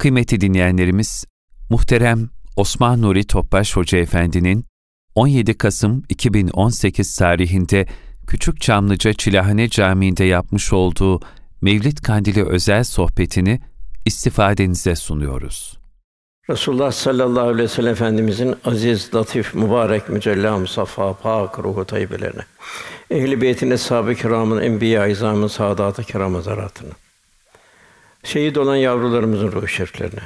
Kıymetli dinleyenlerimiz, muhterem Osman Nuri Topbaş Hoca Efendi'nin 17 Kasım 2018 tarihinde Küçük Çamlıca Çilahane Camii'nde yapmış olduğu Mevlid Kandili özel sohbetini istifadenize sunuyoruz. Resulullah sallallahu aleyhi ve sellem Efendimizin aziz, latif, mübarek, mücella, musaffa, pak, ruhu tayyibelerine, ehl-i beytin, eshab-ı kiramın, enbiya-i izamın, saadat-ı kiram hazaratına, şehit olan yavrularımızın ruhu şeriflerine,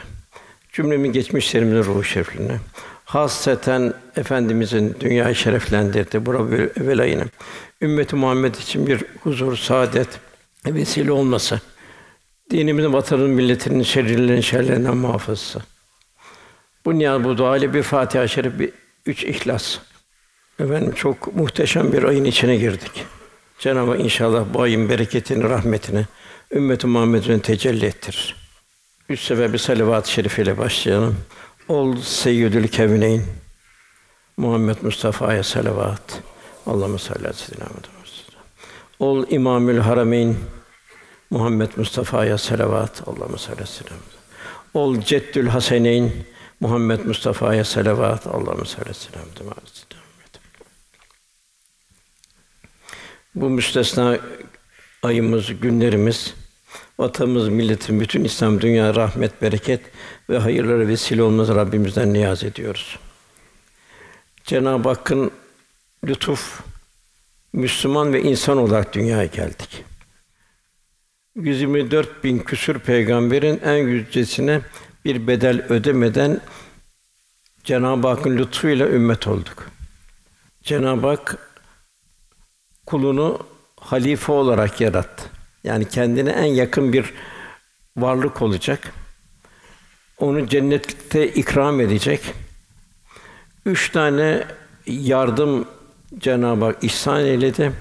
cümlemin geçmişlerimizin ruhu şeriflerine, hasreten Efendimizin dünyayı şereflendirdi, bu Rabbül evvel ayını, ümmeti Muhammed için bir huzur, saadet vesile olması, dinimizin, vatanın, milletinin şerrilerin şerlerinden muhafızası. Bu niyaz, bu dua ile bir Fatiha-i Şerif, bir üç İhlas. Efendim çok muhteşem bir ayın içine girdik. Cenab-ı inşallah bu ayın bereketini, rahmetini ümmet-i Muhammed'in tecelli ettirir. Üç sefer bir salavat-ı şerif ile başlayalım. Ol seyyidül kevneyn Muhammed Mustafa'ya salavat. Allahumme salli ve Ol İmamül Harameyn Muhammed Mustafa'ya salavat. Allahumme salli ve Ol Ceddül Haseneyn Muhammed Mustafa'ya salavat. Allahumme salli ve Bu müstesna ayımız, günlerimiz vatanımız, milletin, bütün İslam dünya rahmet, bereket ve hayırlara vesile olması Rabbimizden niyaz ediyoruz. Cenab-ı Hakk'ın lütuf Müslüman ve insan olarak dünyaya geldik. 124 bin küsür peygamberin en yücesine bir bedel ödemeden Cenab-ı Hakk'ın lütfuyla ümmet olduk. Cenab-ı Hak kulunu halife olarak yarattı. Yani kendine en yakın bir varlık olacak. Onu cennette ikram edecek. Üç tane yardım Cenab-ı Hak ihsan eyledi.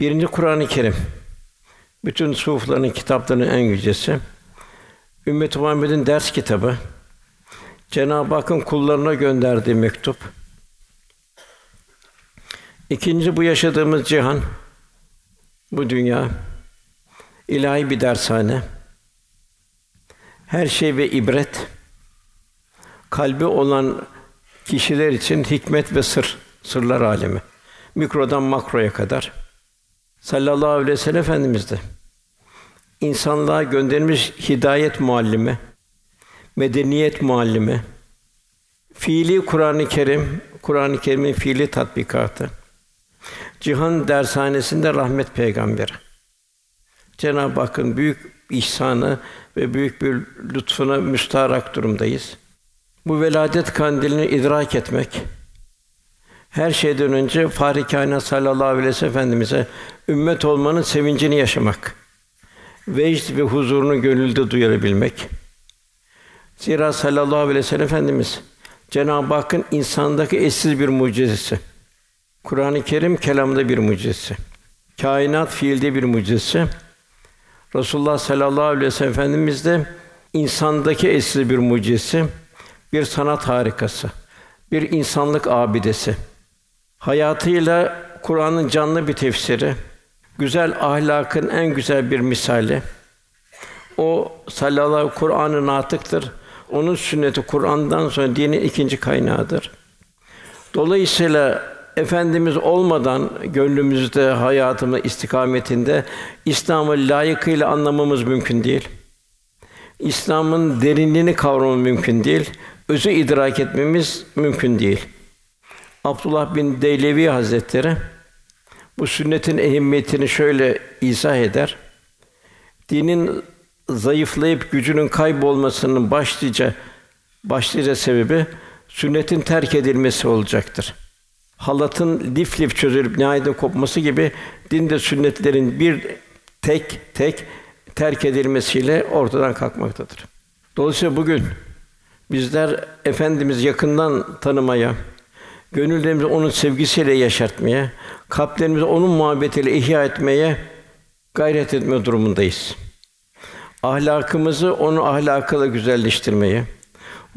Birinci Kur'an-ı Kerim. Bütün sufların kitaplarının en yücesi. Ümmet-i Muhammed'in ders kitabı. Cenab-ı Hakk'ın kullarına gönderdiği mektup. İkinci bu yaşadığımız cihan, bu dünya ilahi bir dershane. Her şey ve ibret. Kalbi olan kişiler için hikmet ve sır, sırlar alemi. Mikrodan makroya kadar. Sallallahu aleyhi ve sellem Efendimiz de insanlığa gönderilmiş hidayet muallimi, medeniyet muallimi, fiili Kur'an-ı Kerim, Kur'an-ı Kerim'in fiili tatbikatı. Cihan dershanesinde rahmet peygamberi. Cenab-ı Hakk'ın büyük ihsanı ve büyük bir lütfuna müstarak durumdayız. Bu veladet kandilini idrak etmek, her şeyden önce Fahri Kainat sallallahu aleyhi ve sellem Efendimize ümmet olmanın sevincini yaşamak. Vecd ve huzurunu gönülde duyurabilmek. Zira sallallahu aleyhi ve sellem Efendimiz Cenab-ı Hakk'ın insandaki eşsiz bir mucizesi. Kur'an-ı Kerim kelamda bir mucizesi. Kainat fiilde bir mucizesi. Resulullah sallallahu aleyhi ve sellem Efendimiz de insandaki eşsiz bir mucizesi, bir sanat harikası, bir insanlık abidesi. Hayatıyla Kur'an'ın canlı bir tefsiri, güzel ahlakın en güzel bir misali. O sallallahu Kur'an'ın natıktır. Onun sünneti Kur'an'dan sonra dinin ikinci kaynağıdır. Dolayısıyla Efendimiz olmadan gönlümüzde, hayatımız istikametinde İslam'ı layıkıyla anlamamız mümkün değil. İslam'ın derinliğini kavramamız mümkün değil. Özü idrak etmemiz mümkün değil. Abdullah bin Deylevi Hazretleri bu sünnetin ehemmiyetini şöyle izah eder. Dinin zayıflayıp gücünün kaybolmasının başlıca başlıca sebebi sünnetin terk edilmesi olacaktır. Halatın lif lif çözülüp nihayet kopması gibi dinde sünnetlerin bir tek tek terk edilmesiyle ortadan kalkmaktadır. Dolayısıyla bugün bizler efendimiz yakından tanımaya, gönüllerimizi onun sevgisiyle yaşartmaya, kalplerimizi onun muhabbetiyle ihya etmeye gayret etme durumundayız. Ahlakımızı onun ahlakıyla güzelleştirmeye,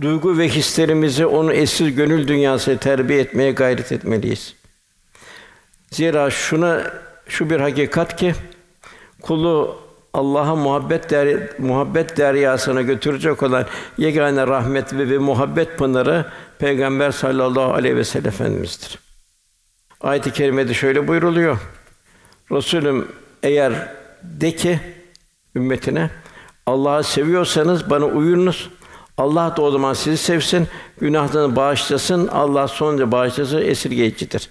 duygu ve hislerimizi onun eşsiz gönül dünyasına terbiye etmeye gayret etmeliyiz. Zira şuna şu bir hakikat ki kulu Allah'a muhabbet der, muhabbet deryasına götürecek olan yegane rahmet ve, ve muhabbet pınarı Peygamber sallallahu aleyhi ve sellem Efendimiz'dir. Ayet-i kerimede şöyle buyruluyor. Resulüm eğer de ki ümmetine Allah'ı seviyorsanız bana uyunuz. Allah da o zaman sizi sevsin, günahlarını bağışlasın. Allah sonunda bağışlasın, esirgeyicidir.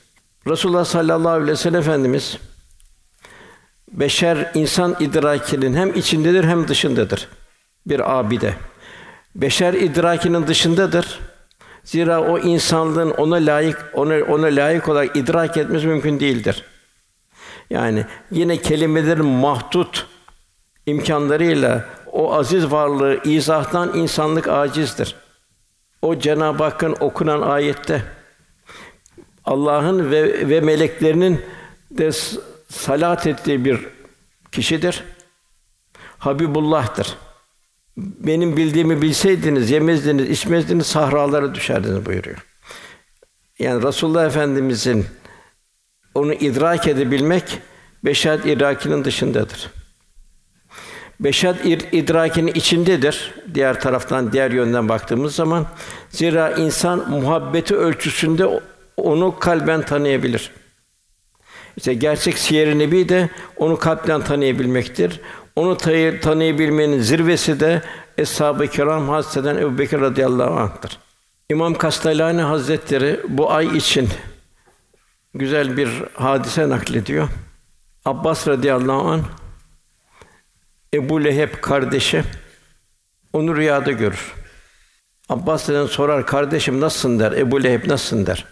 Resulullah sallallahu aleyhi ve sellem Efendimiz beşer insan idrakinin hem içindedir hem dışındadır. Bir abide. Beşer idrakinin dışındadır. Zira o insanlığın ona layık ona ona layık olarak idrak etmesi mümkün değildir. Yani yine kelimelerin mahdut imkanlarıyla o aziz varlığı izahtan insanlık acizdir. O Cenab-ı Hakk'ın okunan ayette Allah'ın ve ve meleklerinin de salat ettiği bir kişidir. Habibullah'tır. Benim bildiğimi bilseydiniz yemezdiniz, içmezdiniz, sahralara düşerdiniz buyuruyor. Yani Resulullah Efendimizin onu idrak edebilmek beşer idrakinin dışındadır. Beşer idrakinin içindedir. Diğer taraftan, diğer yönden baktığımız zaman zira insan muhabbeti ölçüsünde onu kalben tanıyabilir. İşte gerçek siyer nebi de onu kalpten tanıyabilmektir. Onu tanıyabilmenin zirvesi de Eshab-ı Kiram Hazretlerinden Ebu Bekir radıyallahu anh'tır. İmam Kastalani Hazretleri bu ay için güzel bir hadise naklediyor. Abbas radıyallahu an Ebu Leheb kardeşi onu rüyada görür. Abbas deden sorar, kardeşim nasılsın der, Ebu Leheb nasılsın der.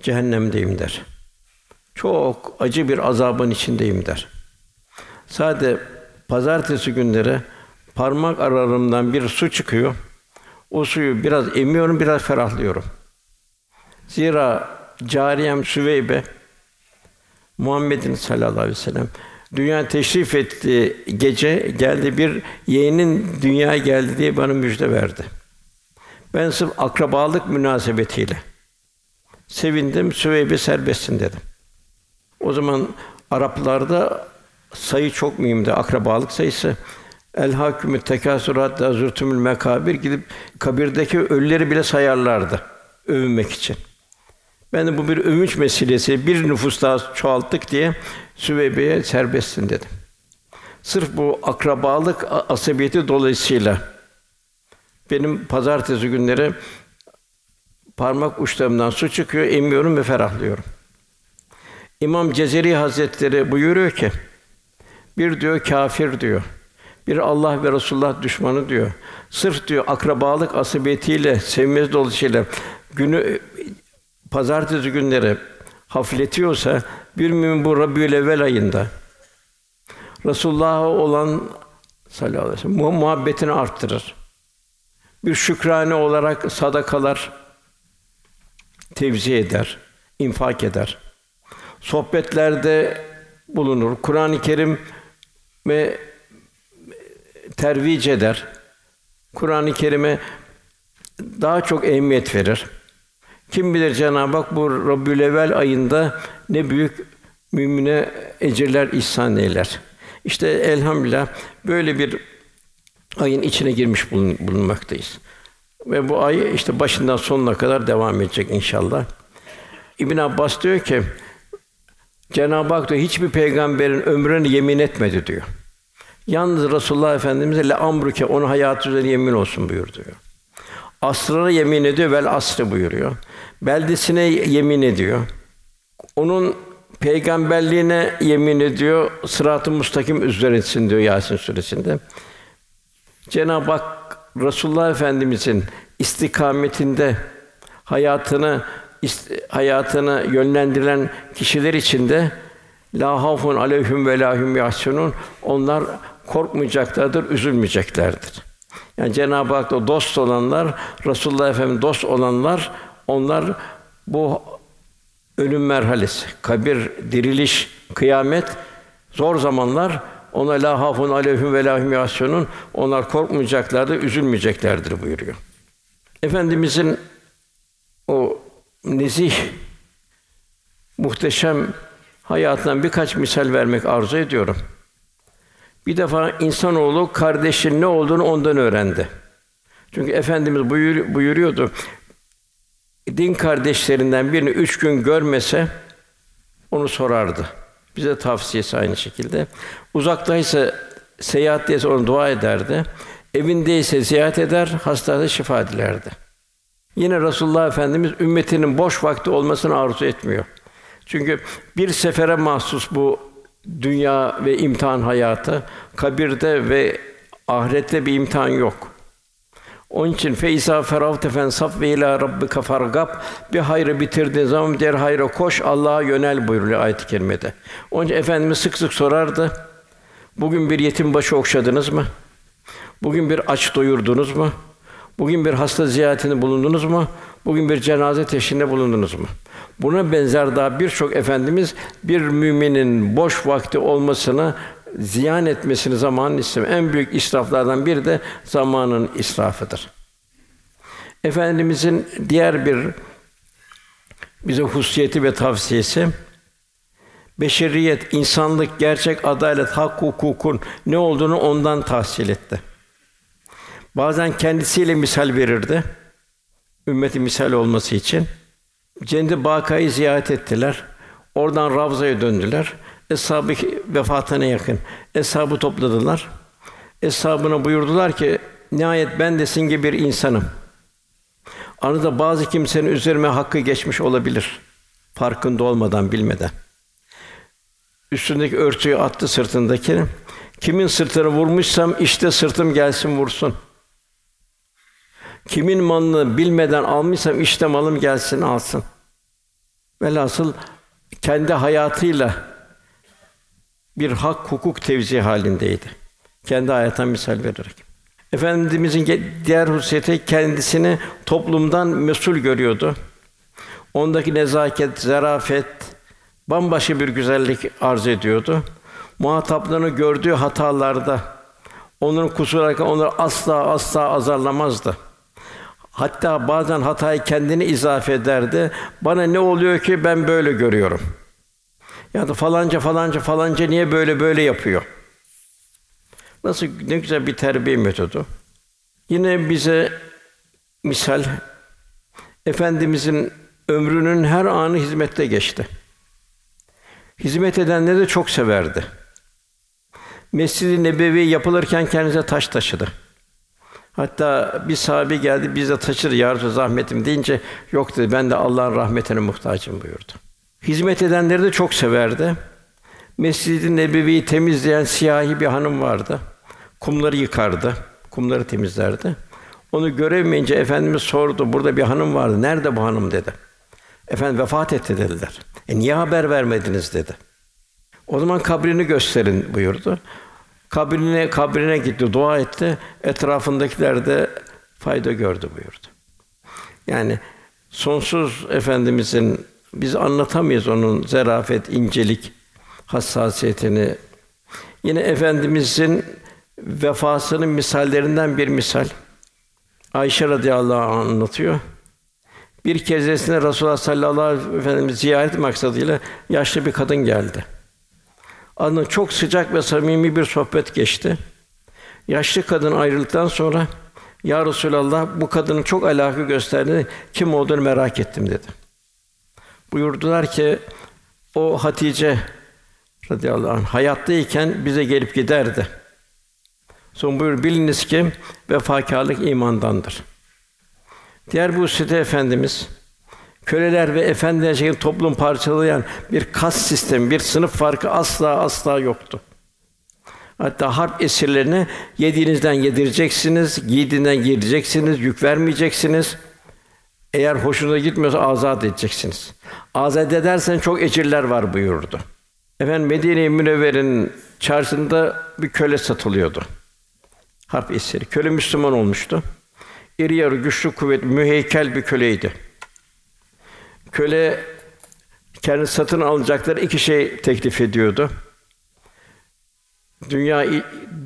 Cehennemdeyim der. Çok acı bir azabın içindeyim der. Sadece pazartesi günleri parmak aralarımdan bir su çıkıyor. O suyu biraz emiyorum, biraz ferahlıyorum. Zira cariyem Süveybe Muhammed'in sallallahu aleyhi ve sellem dünya teşrif etti gece geldi bir yeğenin dünya geldi diye bana müjde verdi. Ben sırf akrabalık münasebetiyle sevindim, Süveybe serbestsin dedim. O zaman Araplarda sayı çok mühimdi, akrabalık sayısı. El hakümü tekasurat zürtümül mekabir gidip kabirdeki ölüleri bile sayarlardı övünmek için. Ben de bu bir övünç meselesi, bir nüfus daha çoğalttık diye Süveybe'ye serbestsin dedim. Sırf bu akrabalık asabiyeti dolayısıyla benim pazartesi günleri parmak uçlarımdan su çıkıyor, emiyorum ve ferahlıyorum. İmam Cezeri Hazretleri buyuruyor ki, bir diyor kafir diyor. Bir Allah ve Resulullah düşmanı diyor. Sırf diyor akrabalık asabiyetiyle, sevmez dolayısıyla günü pazartesi günleri hafifletiyorsa bir mümin bu Rabiül Evvel ayında Resulullah'a olan sallallahu aleyhi ve sellem muhabbetini arttırır. Bir şükrane olarak sadakalar tevzi eder, infak eder. Sohbetlerde bulunur. Kur'an-ı Kerim ve tervic eder. Kur'an-ı Kerim'e daha çok ehemmiyet verir. Kim bilir Cenab-ı Hak bu Rabiülevvel ayında ne büyük mümine ecirler ihsan eyler. İşte elhamdülillah böyle bir ayın içine girmiş bulun, bulunmaktayız. Ve bu ay işte başından sonuna kadar devam edecek inşallah. İbn Abbas diyor ki Cenab-ı Hak diyor hiçbir peygamberin ömrünü yemin etmedi diyor. Yalnız Resulullah Efendimize le amruke onu hayatı üzerine yemin olsun buyurdu diyor. Asrına yemin ediyor, vel asrı buyuruyor. Beldesine yemin ediyor. Onun peygamberliğine yemin ediyor. Sırat-ı mustakim üzeresin diyor Yasin suresinde. Cenab-ı Hak Resulullah Efendimizin istikametinde hayatını hayatını yönlendiren kişiler içinde la hafun aleyhim ve lahum yahsunun onlar korkmayacaklardır, üzülmeyeceklerdir. Yani Cenab-ı Hak'la dost olanlar, Resulullah Efendimiz dost olanlar, onlar bu ölüm merhalesi, kabir, diriliş, kıyamet zor zamanlar ona la hafun aleyhim ve lahum yahsunun onlar korkmayacaklardır, üzülmeyeceklerdir buyuruyor. Efendimizin o nezih muhteşem hayatından birkaç misal vermek arzu ediyorum. Bir defa insanoğlu kardeşin ne olduğunu ondan öğrendi. Çünkü Efendimiz buyur, buyuruyordu. Din kardeşlerinden birini üç gün görmese onu sorardı. Bize tavsiyesi aynı şekilde. Uzaktaysa seyahatteyse onu dua ederdi. Evindeyse ziyaret eder, hastada şifa dilerdi. Yine Resulullah Efendimiz ümmetinin boş vakti olmasını arzu etmiyor. Çünkü bir sefere mahsus bu dünya ve imtihan hayatı, kabirde ve ahirette bir imtihan yok. Onun için feyza feravte fen saf ve ila rabbika fargab bir hayrı bitirdiğin zaman diğer hayra koş Allah'a yönel buyuruyor ayet-i kerimede. Onun için efendimiz sık sık sorardı. Bugün bir yetim başı okşadınız mı? Bugün bir aç doyurdunuz mu? Bugün bir hasta ziyaretinde bulundunuz mu? Bugün bir cenaze teşhinde bulundunuz mu? Buna benzer daha birçok efendimiz bir müminin boş vakti olmasını ziyan etmesini zamanın istemiyor. En büyük israflardan biri de zamanın israfıdır. Efendimizin diğer bir bize hususiyeti ve tavsiyesi beşeriyet, insanlık, gerçek adalet, hak, hukukun ne olduğunu ondan tahsil etti. Bazen kendisiyle misal verirdi. Ümmeti misal olması için. Cennet-i Bakayı ziyaret ettiler. Oradan Ravza'ya döndüler. Eshab-ı vefatına yakın. Eshabı topladılar. Eshabına buyurdular ki, nihayet ben de sizin gibi bir insanım. Aranızda bazı kimsenin üzerime hakkı geçmiş olabilir. Farkında olmadan, bilmeden. Üstündeki örtüyü attı sırtındaki. Kimin sırtını vurmuşsam işte sırtım gelsin vursun. Kimin malını bilmeden almışsam işte malım gelsin alsın. Velhasıl kendi hayatıyla bir hak hukuk tevzi halindeydi. Kendi hayatından misal vererek. Efendimizin diğer hususiyeti kendisini toplumdan mesul görüyordu. Ondaki nezaket, zarafet bambaşka bir güzellik arz ediyordu. Muhataplarını gördüğü hatalarda onların kusurlarken onları asla asla azarlamazdı. Hatta bazen hatayı kendini izafe ederdi. Bana ne oluyor ki ben böyle görüyorum. Ya da falanca falanca falanca niye böyle böyle yapıyor? Nasıl ne güzel bir terbiye metodu. Yine bize misal Efendimizin ömrünün her anı hizmette geçti. Hizmet edenleri de çok severdi. Mescid-i Nebevi yapılırken kendinize taş taşıdı. Hatta bir sahabe geldi, biz de taşır ya zahmetim deyince yok dedi. Ben de Allah'ın rahmetine muhtacım buyurdu. Hizmet edenleri de çok severdi. Mescid-i Nebevi'yi temizleyen siyahi bir hanım vardı. Kumları yıkardı, kumları temizlerdi. Onu göremeyince efendimiz sordu. Burada bir hanım vardı. Nerede bu hanım dedi. Efendim vefat etti dediler. E niye haber vermediniz dedi. O zaman kabrini gösterin buyurdu. Kabrine kabrine gitti, dua etti. Etrafındakiler de fayda gördü buyurdu. Yani sonsuz efendimizin biz anlatamayız onun zerafet, incelik, hassasiyetini. Yine efendimizin vefasının misallerinden bir misal. Ayşe radıyallahu anh anlatıyor. Bir kezesinde Resulullah sallallahu aleyhi ve sellem ziyaret maksadıyla yaşlı bir kadın geldi. Ardından çok sıcak ve samimi bir sohbet geçti. Yaşlı kadın ayrıldıktan sonra Ya Resulallah bu kadının çok alaka gösterdiğini, kim olduğunu merak ettim dedi. Buyurdular ki o Hatice radıyallahu anh hayattayken bize gelip giderdi. Son buyur biliniz ki vefakarlık imandandır. Diğer bu site efendimiz köleler ve efendiler şeklinde toplum parçalayan bir kas sistemi, bir sınıf farkı asla asla yoktu. Hatta harp esirlerine yediğinizden yedireceksiniz, giydiğinden giydireceksiniz, yük vermeyeceksiniz. Eğer hoşunuza gitmiyorsa azat edeceksiniz. Azat edersen çok ecirler var buyurdu. Efendim Medine-i Münevver'in çarşısında bir köle satılıyordu. Harp esiri. Köle Müslüman olmuştu. İri yarı, güçlü, kuvvetli, müheykel bir köleydi. Köle kendi satın alacakları iki şey teklif ediyordu. Dünya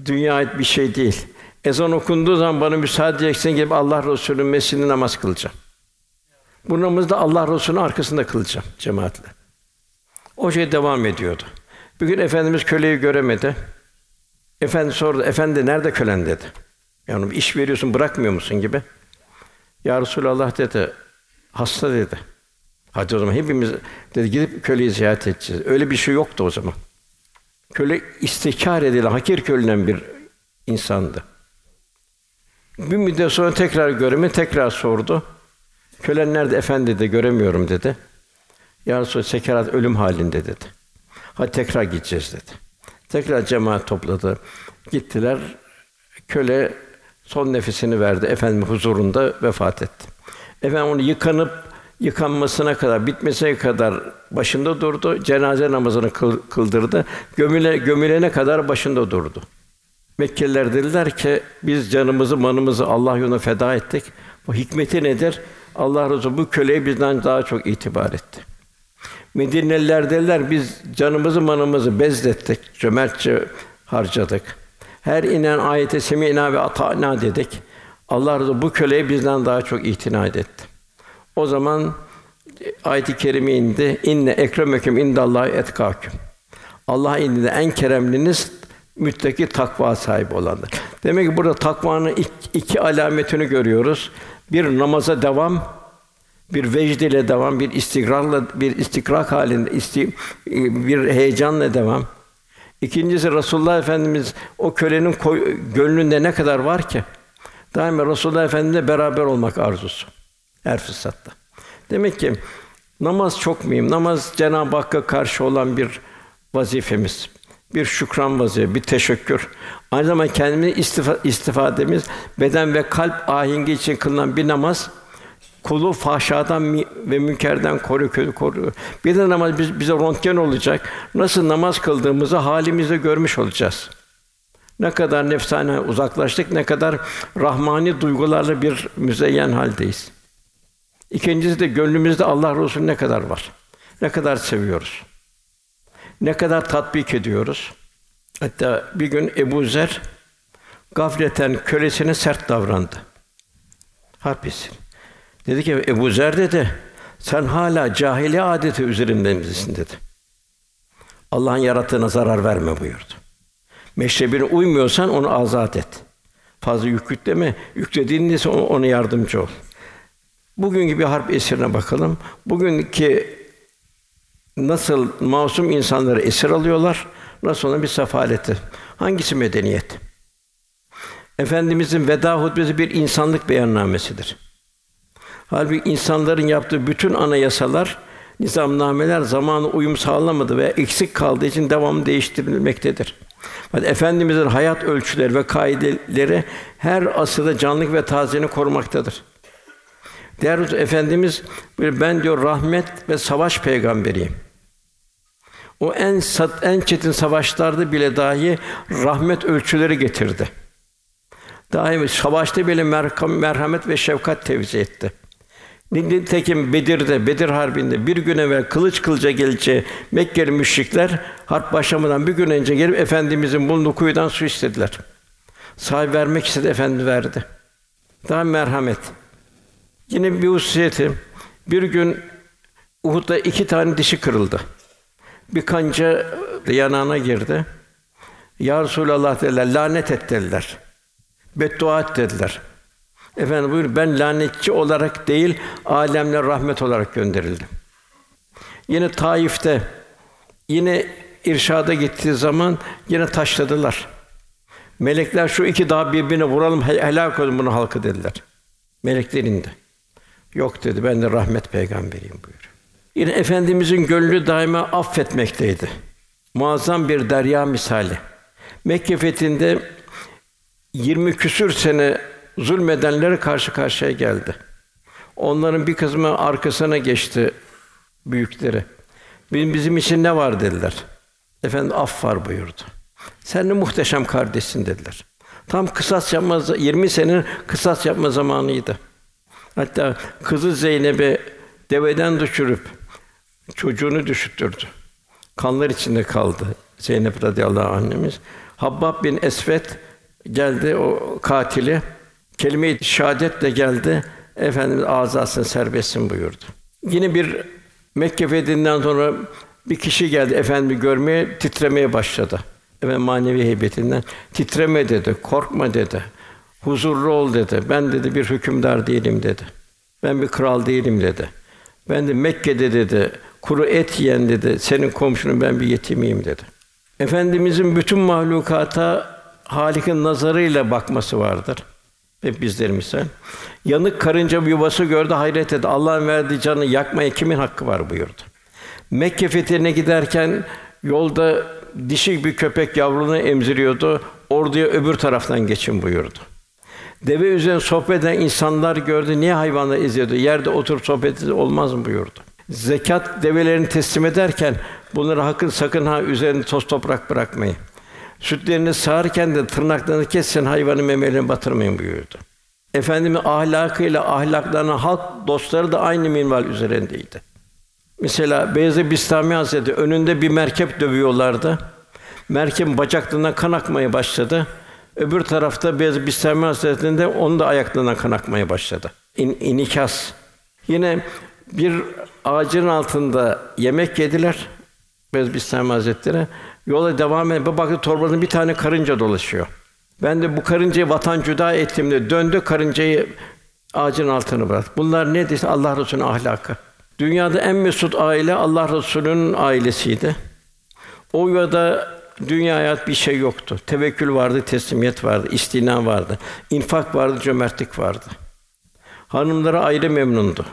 dünya ait bir şey değil. Ezan okunduğu zaman bana müsaade edeceksin gibi Allah Resulü'nün mescidinde namaz kılacağım. Bu namazı Allah Resulü'nün arkasında kılacağım cemaatle. O şey devam ediyordu. Bir gün Efendimiz köleyi göremedi. Efendi sordu, efendi nerede kölen dedi. Yani iş veriyorsun bırakmıyor musun gibi. Ya Resulallah dedi, hasta dedi. Hadi o zaman hepimiz dedi gidip köleyi ziyaret edeceğiz. Öyle bir şey yoktu o zaman. Köle istikar edilen, hakir körülen bir insandı. Bir müddet sonra tekrar göremi tekrar sordu. Kölen nerede efendi dedi, göremiyorum dedi. Ya Resulallah sekerat ölüm halinde dedi. Hadi tekrar gideceğiz dedi. Tekrar cemaat topladı. Gittiler. Köle son nefesini verdi. Efendim huzurunda vefat etti. Efendim onu yıkanıp yıkanmasına kadar, bitmesine kadar başında durdu. Cenaze namazını kıldırdı. Gömüle, gömülene kadar başında durdu. Mekkeliler dediler ki biz canımızı, manımızı Allah yoluna feda ettik. Bu hikmeti nedir? Allah Resulü bu köleye bizden daha çok itibar etti. Medineliler dediler biz canımızı, manımızı bezlettik, cömertçe harcadık. Her inen ayete semina ve ata'na dedik. Allah Resulü bu köleye bizden daha çok itina etti. O zaman ayet-i kerime indi. İnne ekremeküm indallahi etkâküm. Allah indinde en keremliniz müttaki takva sahibi olandır. Demek ki burada takvanın iki, iki alametini görüyoruz. Bir namaza devam, bir vecd ile devam, bir istikrarla, bir istikrak halinde, isti, bir heyecanla devam. İkincisi Resulullah Efendimiz o kölenin koy, gönlünde ne kadar var ki? Daima Resulullah Efendimizle beraber olmak arzusu her fırsatta. Demek ki namaz çok mühim. Namaz Cenab-ı Hakk'a karşı olan bir vazifemiz. Bir şükran vazifesi, bir teşekkür. Aynı zamanda kendimizi istifa, istifademiz beden ve kalp ahengi için kılınan bir namaz kulu fahşadan ve münkerden koruyor, koruyor. Bir de namaz biz, bize röntgen olacak. Nasıl namaz kıldığımızı halimizde görmüş olacağız. Ne kadar nefsane uzaklaştık, ne kadar rahmani duygularla bir müzeyyen haldeyiz. İkincisi de gönlümüzde Allah Resulü ne kadar var? Ne kadar seviyoruz? Ne kadar tatbik ediyoruz? Hatta bir gün Ebu Zer gafleten kölesine sert davrandı. Harp Dedi ki Ebu Zer dedi, sen hala cahiliye adeti üzerinde dedi. Allah'ın yarattığına zarar verme buyurdu. Meşrebine uymuyorsan onu azat et. Fazla yük yükleme, yüklediğinde ona yardımcı ol. Bugünkü bir harp esirine bakalım. Bugünkü nasıl masum insanları esir alıyorlar, nasıl ona bir sefaleti. Hangisi medeniyet? Efendimizin veda hutbesi bir insanlık beyannamesidir. Halbuki insanların yaptığı bütün anayasalar, nizamnameler zamanı uyum sağlamadı ve eksik kaldığı için devamlı değiştirilmektedir. Fakat Efendimizin hayat ölçüleri ve kaideleri her asırda canlılık ve tazeliğini korumaktadır. Değerli Efendimiz ben diyor rahmet ve savaş peygamberiyim. O en sat, en çetin savaşlarda bile dahi rahmet ölçüleri getirdi. Dahi savaşta bile merhamet ve şefkat tevzi etti. Nitekim Bedir'de, Bedir Harbi'nde bir gün evvel kılıç kılıca gelince Mekkeli müşrikler harp başlamadan bir gün önce gelip efendimizin bulunduğu kuyudan su istediler. Sahibi vermek istedi, efendi verdi. Daha merhamet. Yine bir hususiyeti, bir gün Uhud'da iki tane dişi kırıldı. Bir kanca yanağına girdi. Ya Resulallah dediler, lanet et dediler. Beddua et dediler. Efendim buyur ben lanetçi olarak değil, alemler rahmet olarak gönderildim. Yine Taif'te yine irşada gittiği zaman yine taşladılar. Melekler şu iki dağ birbirine vuralım helak olun bunu halkı dediler. Melekler indi. Yok dedi ben de rahmet peygamberiyim buyur. Yine efendimizin gönlü daima affetmekteydi. Muazzam bir derya misali. Mekke fethinde 20 küsür sene zulmedenlere karşı karşıya geldi. Onların bir kısmı arkasına geçti büyükleri. Bizim, bizim için ne var dediler. Efendim af var buyurdu. Sen de muhteşem kardeşsin dediler. Tam kısas yapma 20 sene kısas yapma zamanıydı. Hatta kızı Zeynep'i deveden düşürüp çocuğunu düşürttürdü. Kanlar içinde kaldı Zeynep radıyallahu annemiz. Habbab bin Esvet geldi o katili kelime-i şehadetle geldi. Efendimiz azasını serbestsin buyurdu. Yine bir Mekke fethinden sonra bir kişi geldi efendimi görmeye, titremeye başladı. ve manevi heybetinden titreme dedi, korkma dedi. Huzurlu ol dedi. Ben dedi bir hükümdar değilim dedi. Ben bir kral değilim dedi. Ben de Mekke'de dedi kuru et yiyen dedi. Senin komşunun ben bir yetimiyim dedi. Efendimizin bütün mahlukata Halik'in nazarıyla bakması vardır. Hep bizlerimizden. Yanık karınca bir yuvası gördü, hayret etti. Allah'ın verdiği canı yakmaya kimin hakkı var buyurdu. Mekke fethine giderken yolda dişi bir köpek yavrunu emziriyordu. Orduya öbür taraftan geçin buyurdu. Deve üzerine sohbet eden insanlar gördü. Niye hayvanlar izliyordu? Yerde oturup sohbet olmaz mı buyurdu. Zekat develerini teslim ederken bunları hakkın sakın ha üzerine toz toprak bırakmayın. Sütlerini sağarken de tırnaklarını kesin hayvanı memelerini batırmayın buyurdu. Efendimiz ahlakıyla ahlaklarına halk dostları da aynı minval üzerindeydi. Mesela Beyazıt Bistami Hazretleri önünde bir merkep dövüyorlardı. Merkebin bacaklarından kan akmaya başladı. Öbür tarafta Beyazıt Bistami Hazretleri'nde onun da ayaklarından kan akmaya başladı. İn, inikas. Yine bir ağacın altında yemek yediler. Beyazıt Bistami Hazretleri yola devam edip bir baktı torbanın bir tane karınca dolaşıyor. Ben de bu karıncayı vatan cüda ettim de döndü karıncayı ağacın altına bıraktı. Bunlar ne dese Allah Resulü'nün ahlakı. Dünyada en mesut aile Allah Resulü'nün ailesiydi. O yuvada dünya hayat bir şey yoktu. Tevekkül vardı, teslimiyet vardı, istina vardı, infak vardı, cömertlik vardı. Hanımlara ayrı memnundu.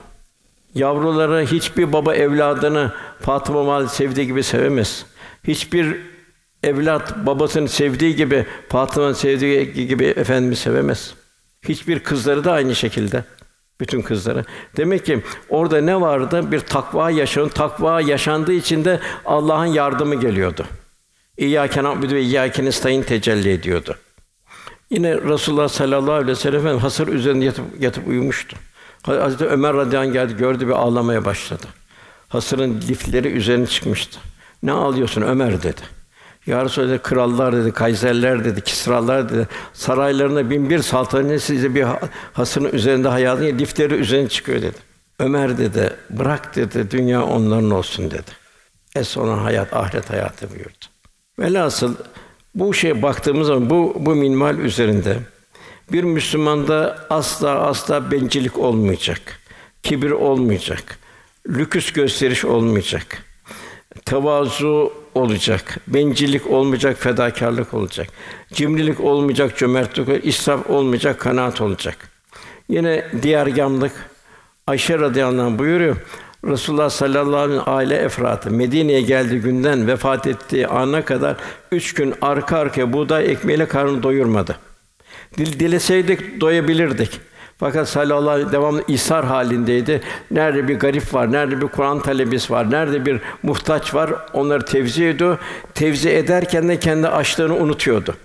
Yavruları hiçbir baba evladını Fatıma Valide sevdiği gibi sevemez. Hiçbir evlat babasını sevdiği gibi Fatıma'nın sevdiği gibi efendimi sevemez. Hiçbir kızları da aynı şekilde. Bütün kızları. Demek ki orada ne vardı? Bir takva yaşayan, takva yaşandığı için de Allah'ın yardımı geliyordu. İyyâke na'budu ve iyyâke nestaîn tecelli ediyordu. Yine Resulullah sallallahu aleyhi ve sellem hasır üzerinde yatıp, yatıp uyumuştu. Hazreti Ömer radıyallahu geldi, gördü bir ağlamaya başladı. Hasırın lifleri üzerine çıkmıştı. Ne ağlıyorsun Ömer dedi. Ya Resulallah krallar dedi, kayserler dedi, kisralar dedi. Saraylarında bin bir saltanat size bir hasırın üzerinde hayatın lifleri üzerine çıkıyor dedi. Ömer dedi, bırak dedi, dünya onların olsun dedi. Es olan hayat, ahiret hayatı buyurdu. Velhasıl bu şeye baktığımız zaman bu bu minval üzerinde bir Müslümanda asla asla bencillik olmayacak. Kibir olmayacak. Lüküs gösteriş olmayacak. Tevazu olacak. Bencillik olmayacak, fedakarlık olacak. Cimrilik olmayacak, cömertlik, israf olmayacak, kanaat olacak. Yine diğer gamlık Ayşe radıyallahu anh buyuruyor. Resulullah sallallahu aleyhi ve sellem aile efratı Medine'ye geldiği günden vefat ettiği ana kadar üç gün arka arkaya buğday ekmeğiyle karnını doyurmadı. Dil dileseydik doyabilirdik. Fakat sallallahu aleyhi devamlı ishar halindeydi. Nerede bir garip var, nerede bir Kur'an talebesi var, nerede bir muhtaç var, onları tevzi ediyor. Tevzi ederken de kendi açlığını unutuyordu.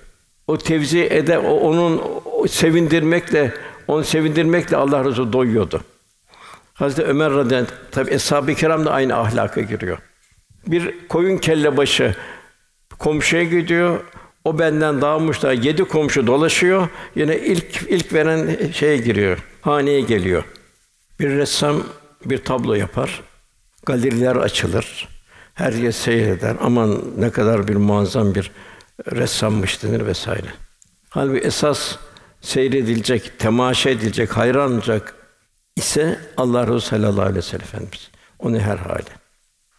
O tevzi ede, o, onun sevindirmekle, onu sevindirmekle Allah Resulü doyuyordu. Hazreti Ömer radıyallahu anh, tabi eshab-ı kiram da aynı ahlaka giriyor. Bir koyun kelle başı komşuya gidiyor. O benden daha muşta yedi komşu dolaşıyor. Yine ilk ilk veren şeye giriyor. Haneye geliyor. Bir ressam bir tablo yapar. Galeriler açılır. Her yer seyreder. Aman ne kadar bir muazzam bir ressammış denir vesaire. Halbuki esas seyredilecek, temaşa edilecek, hayranlanacak ise Allah Resulü sallallahu aleyhi ve sellem Efendimiz. Onu her hali.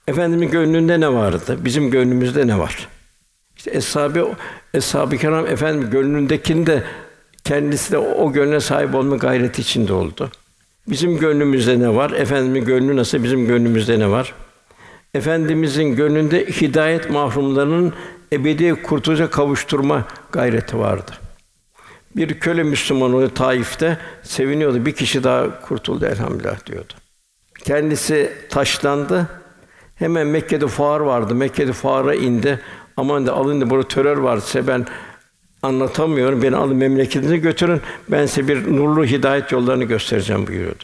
Efendimin gönlünde ne vardı? Bizim gönlümüzde ne var? İşte eshab-ı eshab-ı kiram efendim gönlündekinde kendisi de o gönle sahip olma gayreti içinde oldu. Bizim gönlümüzde ne var? Efendimin gönlü nasıl? Bizim gönlümüzde ne var? Efendimizin gönlünde hidayet mahrumlarının ebedi kurtuluşa kavuşturma gayreti vardı. Bir köle Müslüman oluyor Taif'te seviniyordu. Bir kişi daha kurtuldu elhamdülillah diyordu. Kendisi taşlandı. Hemen Mekke'de fuar vardı. Mekke'de fuara indi. Aman da alın da burada terör varsa ben anlatamıyorum. Beni alın memleketinize götürün. Ben size bir nurlu hidayet yollarını göstereceğim buyuruyordu.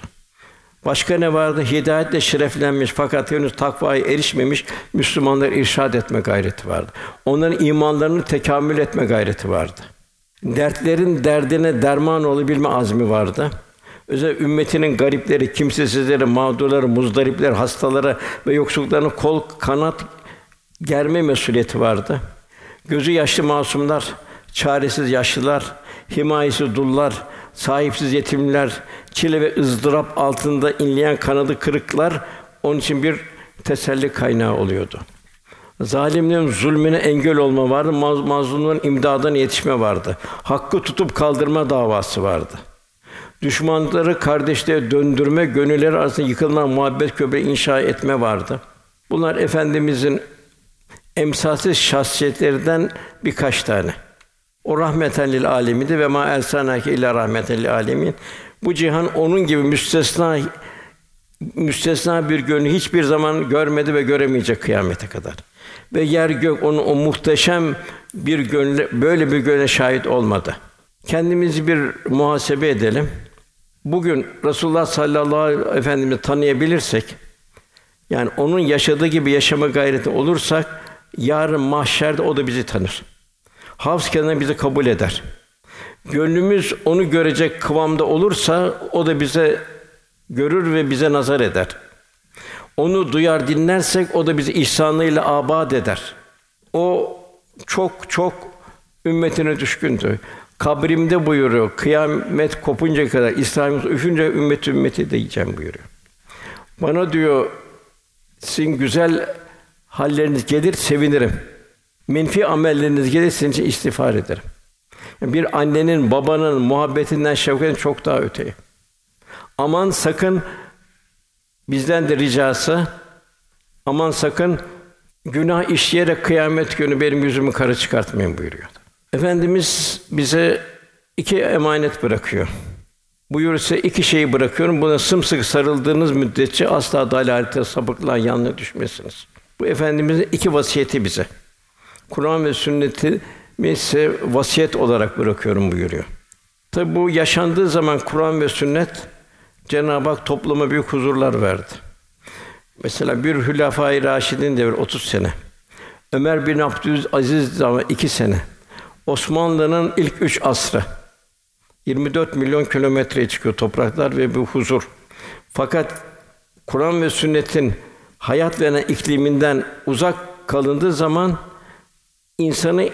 Başka ne vardı? Hidayetle şereflenmiş fakat henüz takvaya erişmemiş Müslümanları irşad etme gayreti vardı. Onların imanlarını tekamül etme gayreti vardı. Dertlerin derdine derman olabilme azmi vardı. Özel ümmetinin garipleri, kimsesizleri, mağdurları, muzdaripler, hastaları ve yoksulluklarına kol kanat germe mesuliyeti vardı. Gözü yaşlı masumlar, çaresiz yaşlılar, himayesiz dullar, sahipsiz yetimler, çile ve ızdırap altında inleyen kanadı kırıklar onun için bir teselli kaynağı oluyordu. Zalimlerin zulmüne engel olma vardı, maz- mazlumların imdadına yetişme vardı. Hakkı tutup kaldırma davası vardı. Düşmanları kardeşliğe döndürme, gönüller arasında yıkılan muhabbet köprü inşa etme vardı. Bunlar efendimizin emsalsiz şahsiyetlerinden birkaç tane. O rahmeten lil alemindi ve ma ersanake illa rahmeten lil alemin. Bu cihan onun gibi müstesna müstesna bir gönlü hiçbir zaman görmedi ve göremeyecek kıyamete kadar. Ve yer gök onu o muhteşem bir gönle böyle bir gönle şahit olmadı. Kendimizi bir muhasebe edelim. Bugün Resulullah sallallahu aleyhi ve efendimizi tanıyabilirsek yani onun yaşadığı gibi yaşama gayreti olursak yarın mahşerde o da bizi tanır. Havz kenarında bizi kabul eder. Gönlümüz onu görecek kıvamda olursa o da bize görür ve bize nazar eder. Onu duyar dinlersek o da bizi ihsanıyla abad eder. O çok çok ümmetine düşkündü. Kabrimde buyuruyor. Kıyamet kopunca kadar İslam'ımız üfünce ümmet ümmeti diyeceğim buyuruyor. Bana diyor sizin güzel halleriniz gelir sevinirim. Menfi amelleriniz gelir sizin için istiğfar ederim. Bir annenin, babanın muhabbetinden, şefkatinden çok daha öteye. Aman sakın bizden de ricası aman sakın günah işleyerek kıyamet günü benim yüzümü kara çıkartmayın buyuruyor. Efendimiz bize iki emanet bırakıyor. Buyur ise iki şeyi bırakıyorum. Buna sımsıkı sarıldığınız müddetçe asla dalalete, sapıklığa, yanlışa düşmezsiniz. Bu efendimizin iki vasiyeti bize. Kur'an ve sünneti ise vasiyet olarak bırakıyorum buyuruyor. Tabi bu yaşandığı zaman Kur'an ve sünnet Cenab-ı Hak topluma büyük huzurlar verdi. Mesela bir Hülefâ-i Raşidin devri 30 sene. Ömer bin Abdülaziz zaman 2 sene. Osmanlı'nın ilk üç asrı. 24 milyon kilometreye çıkıyor topraklar ve bu huzur. Fakat Kur'an ve sünnetin hayat veren ikliminden uzak kalındığı zaman insanı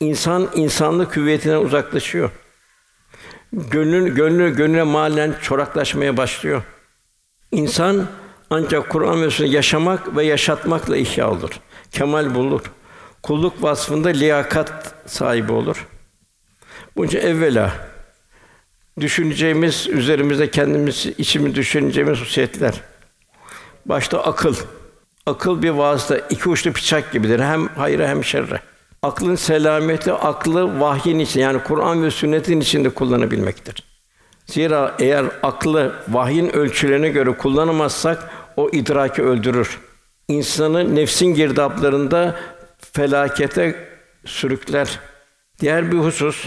insan insanlık hüviyetinden uzaklaşıyor. Gönlün gönlü gönlüne malen çoraklaşmaya başlıyor. İnsan ancak Kur'an ve yaşamak ve yaşatmakla ihya olur. Kemal bulur. Kulluk vasfında liyakat sahibi olur. Bunun evvela düşüneceğimiz, üzerimizde kendimiz içimi düşüneceğimiz hususiyetler. Başta akıl. Akıl bir vasıta, iki uçlu bıçak gibidir. Hem hayra hem şerre. Aklın selameti, aklı vahyin için yani Kur'an ve sünnetin içinde kullanabilmektir. Zira eğer aklı vahyin ölçülerine göre kullanamazsak o idraki öldürür. İnsanı nefsin girdaplarında felakete sürükler. Diğer bir husus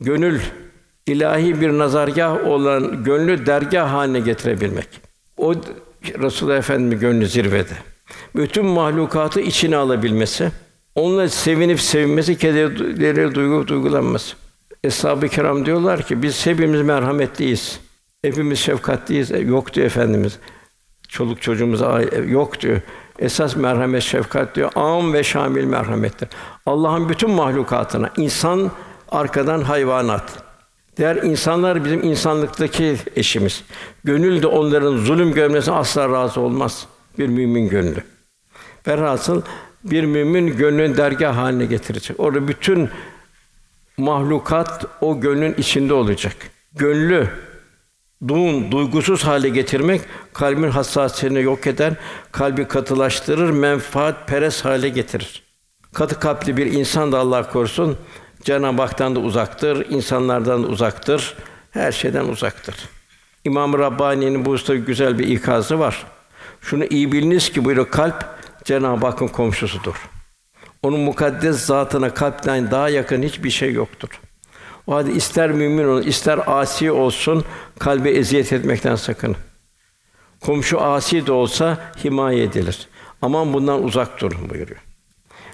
gönül ilahi bir nazargah olan gönlü dergah haline getirebilmek. O Resulullah Efendimiz gönlü zirvede. Bütün mahlukatı içine alabilmesi, onunla sevinip sevinmesi, kederleri duygu duygulanması. Eshab-ı Kiram diyorlar ki biz hepimiz merhametliyiz. Hepimiz şefkatliyiz. E, yok diyor efendimiz. Çoluk çocuğumuza e, yok diyor. Esas merhamet, şefkat diyor. Am ve şamil merhamettir. Allah'ın bütün mahlukatına, insan arkadan hayvanat. Diğer insanlar bizim insanlıktaki eşimiz. Gönül de onların zulüm görmesine asla razı olmaz. Bir mümin gönlü. Velhasıl bir mümin gönlün dergah haline getirecek. Orada bütün mahlukat o gönlün içinde olacak. Gönlü Duğun duygusuz hale getirmek kalbin hassasiyetini yok eder, kalbi katılaştırır, menfaat peres hale getirir. Katı kalpli bir insan da Allah korusun Cenab-ı Hak'tan da uzaktır, insanlardan da uzaktır, her şeyden uzaktır. İmam Rabbani'nin bu usta güzel bir ikazı var. Şunu iyi biliniz ki buyuruyor kalp Cenab-ı Hakk'ın komşusudur. Onun mukaddes zatına kalpten daha yakın hiçbir şey yoktur. O halde ister mümin olsun, ister asi olsun, kalbe eziyet etmekten sakın. Komşu asi de olsa himaye edilir. Aman bundan uzak durun buyuruyor.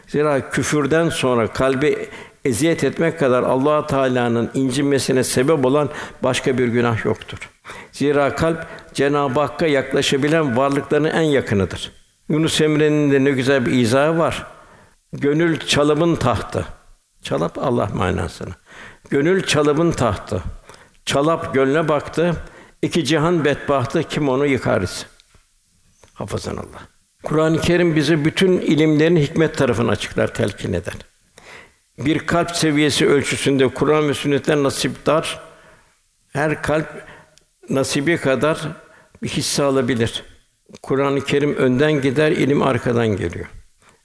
Zira küfürden sonra kalbe eziyet etmek kadar Allah Teala'nın incinmesine sebep olan başka bir günah yoktur. Zira kalp Cenab-ı Hakk'a yaklaşabilen varlıkların en yakınıdır. Yunus Emre'nin de ne güzel bir izahı var. Gönül çalımın tahtı. Çalap Allah manasını. Gönül çalımın tahtı. Çalap gönle baktı. İki cihan bedbahtı kim onu yıkarız? Hafızan Allah. Kur'an-ı Kerim bize bütün ilimlerin hikmet tarafını açıklar, telkin eder. Bir kalp seviyesi ölçüsünde Kur'an ve sünnetten nasipdar her kalp nasibi kadar bir hisse alabilir. Kur'an-ı Kerim önden gider, ilim arkadan geliyor.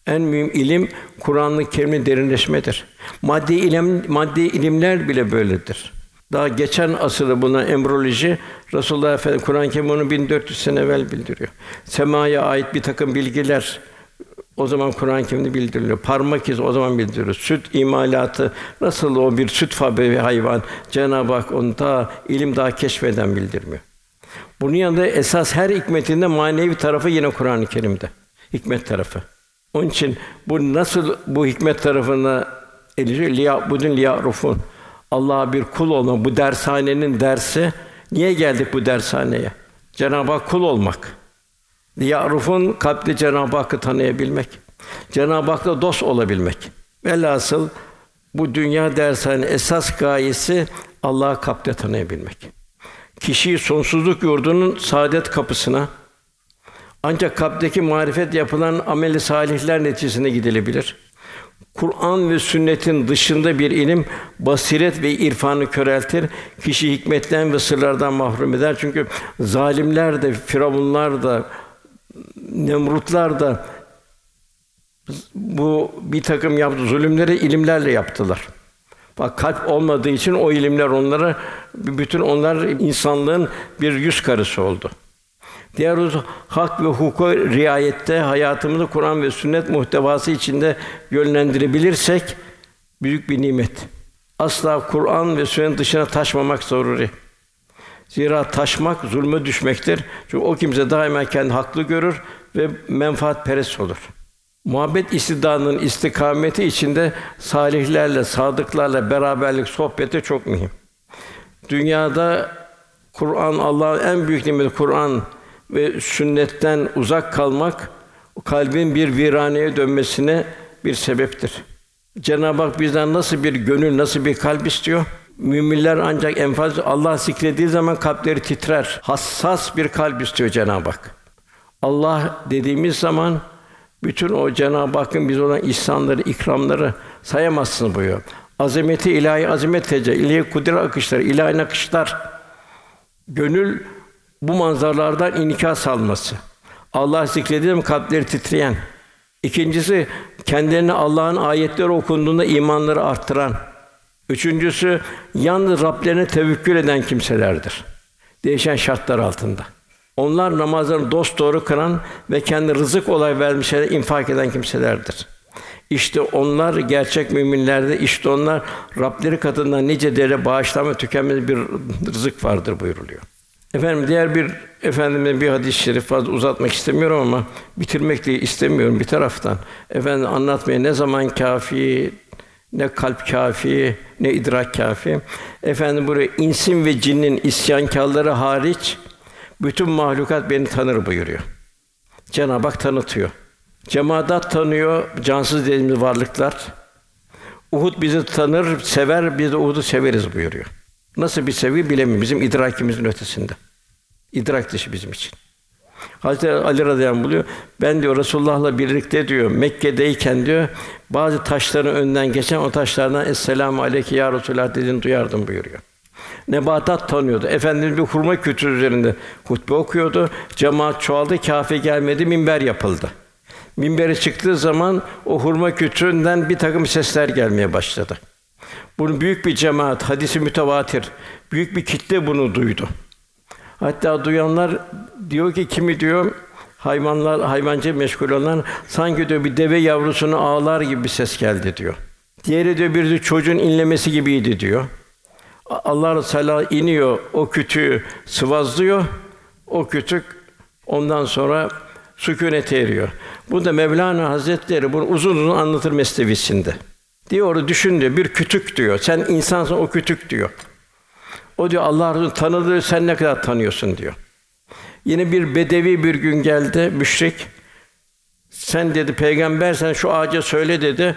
En mühim ilim Kur'an-ı Kerim'in derinleşmedir. Maddi ilim maddi ilimler bile böyledir. Daha geçen asırda buna embriyoloji Resulullah Efendimiz Kur'an-ı Kerim onu 1400 sene evvel bildiriyor. Semaya ait bir takım bilgiler o zaman Kur'an-ı Kerim'de bildiriliyor. Parmak izi o zaman bildiriliyor. Süt imalatı nasıl o bir süt fabrikası hayvan Cenab-ı Hak onu daha ilim daha keşfeden bildirmiyor. Bunun yanında esas her hikmetinde manevi tarafı yine Kur'an-ı Kerim'de. Hikmet tarafı. Onun için bu nasıl bu hikmet tarafına erişiyor? Liya'budun liya'rufun. Allah'a bir kul olma bu dershanenin dersi. Niye geldik bu dershaneye? Cenab-ı Hak kul olmak. Liya'rufun kalpte Cenab-ı Hakk'ı tanıyabilmek. Cenab-ı Hak'la dost olabilmek. Velhasıl bu dünya dershane esas gayesi Allah'ı kalpte tanıyabilmek. Kişiyi sonsuzluk yurdunun saadet kapısına ancak kalpteki marifet yapılan ameli salihler neticesinde gidilebilir. Kur'an ve sünnetin dışında bir ilim basiret ve irfanı köreltir. Kişi hikmetten ve sırlardan mahrum eder. Çünkü zalimler de, firavunlar da, nemrutlar da bu bir takım yaptı zulümleri ilimlerle yaptılar. Bak kalp olmadığı için o ilimler onlara bütün onlar insanlığın bir yüz karısı oldu. Diğer husus hak ve hukuka riayette hayatımızı Kur'an ve sünnet muhtevası içinde yönlendirebilirsek büyük bir nimet. Asla Kur'an ve sünnet dışına taşmamak zaruri. Zira taşmak zulme düşmektir. Çünkü o kimse daima kendi haklı görür ve menfaat perest olur. Muhabbet istidadının istikameti içinde salihlerle, sadıklarla beraberlik sohbeti çok mühim. Dünyada Kur'an Allah'ın en büyük nimeti Kur'an ve sünnetten uzak kalmak kalbin bir viraneye dönmesine bir sebeptir. Cenab-ı Hak bizden nasıl bir gönül, nasıl bir kalp istiyor? Müminler ancak en fazla Allah zikrediği zaman kalpleri titrer. Hassas bir kalp istiyor Cenab-ı Hak. Allah dediğimiz zaman bütün o Cenab-ı Hakk'ın biz olan ihsanları, ikramları sayamazsınız buyuruyor. Azameti ilahi azamet tecelli, kudret akışları, ilahi nakışlar. Gönül bu manzaralardan inikas alması. Allah zikredilir mi kalpleri titreyen. İkincisi kendilerine Allah'ın ayetleri okunduğunda imanları arttıran. Üçüncüsü yalnız Rablerine tevekkül eden kimselerdir. Değişen şartlar altında. Onlar namazlarını dost doğru kılan ve kendi rızık olay vermişlere infak eden kimselerdir. İşte onlar gerçek müminlerde işte onlar Rableri katından nice dere bağışlama tükenmez bir rızık vardır buyuruluyor. Efendim diğer bir efendimin bir hadis-i şerif fazla uzatmak istemiyorum ama bitirmek de istemiyorum bir taraftan. Efendim anlatmaya ne zaman kafi, ne kalp kafi, ne idrak kafi. Efendim buraya insin ve cinnin isyankârları hariç bütün mahlukat beni tanır buyuruyor. Cenab-ı Hak tanıtıyor. Cemaat tanıyor, cansız dediğimiz varlıklar. Uhud bizi tanır, sever, biz de Uhud'u severiz buyuruyor. Nasıl bir sevi bilemiyorum. Bizim idrakimizin ötesinde. İdrak dışı bizim için. Hazreti Ali radıyallahu buluyor. Ben diyor Resulullah'la birlikte diyor Mekke'deyken diyor bazı taşların önünden geçen o taşlardan Esselamu aleyke ya Resulullah dediğini duyardım buyuruyor. Nebatat tanıyordu. Efendimiz bir hurma kütüğü üzerinde hutbe okuyordu. Cemaat çoğaldı, kâfi gelmedi, minber yapıldı. Minbere çıktığı zaman o hurma kütüğünden bir takım sesler gelmeye başladı. Bunu büyük bir cemaat, hadisi mütevatir, büyük bir kitle bunu duydu. Hatta duyanlar diyor ki kimi diyor hayvanlar hayvancı meşgul olan sanki diyor bir deve yavrusunu ağlar gibi bir ses geldi diyor. Diğeri diyor bir de çocuğun inlemesi gibiydi diyor. Allah Resulü iniyor, o kütüğü sıvazlıyor. O kütük ondan sonra sükûnete eriyor. Bu da Mevlana Hazretleri bunu uzun uzun anlatır mesnevisinde. Diyor, düşün diyor, bir kütük diyor. Sen insansın, o kütük diyor. O diyor Allah Resulü tanıdığı sen ne kadar tanıyorsun diyor. Yine bir bedevi bir gün geldi müşrik. Sen dedi peygambersen şu ağaca söyle dedi.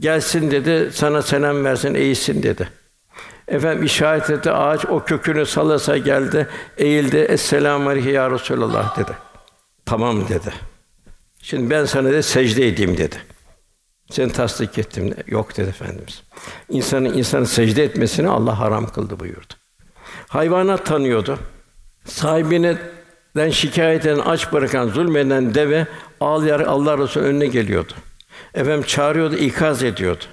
Gelsin dedi. Sana selam versin, eğilsin dedi. Efendim işaret etti. Ağaç o kökünü salasa geldi. Eğildi. Esselamu aleyke ya Resulallah dedi. Tamam dedi. Şimdi ben sana de secde edeyim dedi. Seni tasdik ettim. Yok dedi Efendimiz. İnsanın insanın secde etmesini Allah haram kıldı buyurdu. Hayvanat tanıyordu. Sahibine den şikayet eden, aç bırakan, zulmeden deve ağlayarak Allah Resulü önüne geliyordu. Efendim çağırıyordu, ikaz ediyordu.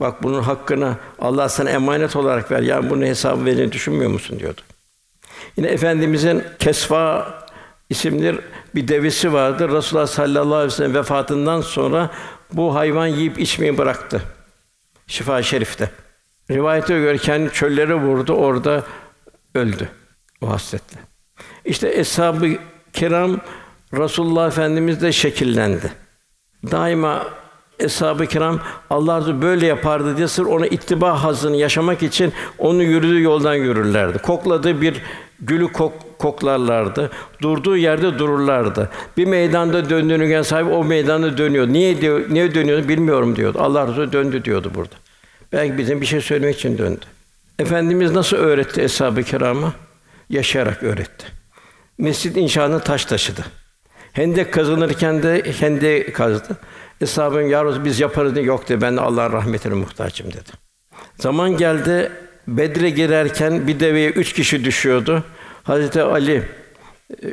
Bak bunun hakkını Allah sana emanet olarak ver. Ya bunun hesabı vereceğini düşünmüyor musun diyordu. Yine efendimizin Kesva isimli bir devesi vardı. Resulullah sallallahu aleyhi ve sellem vefatından sonra bu hayvan yiyip içmeyi bıraktı. Şifa Şerif'te. Rivayete göre kendi çöllere vurdu, orada öldü o hasretle. İşte eshab-ı kiram Resulullah Efendimiz de şekillendi. Daima eshab-ı kiram Allah böyle yapardı diye sır ona ittiba hazını yaşamak için onu yürüdüğü yoldan yürürlerdi. Kokladığı bir gülü kok, koklarlardı. Durduğu yerde dururlardı. Bir meydanda döndüğünü gelen sahibi o meydanda dönüyor. Niye diyor, niye dönüyor bilmiyorum diyordu. Allah Resulü döndü diyordu burada. Belki bizim bir şey söylemek için döndü. Efendimiz nasıl öğretti eshab-ı kirama? Yaşayarak öğretti. Mescid inşaatına taş taşıdı. Hendek kazanırken de hendek kazdı. Eshab-ı ya biz yaparız diye yok dedi. Ben de Allah'ın rahmetine muhtaçım dedi. Zaman geldi Bedre girerken bir deveye üç kişi düşüyordu. Hazreti Ali,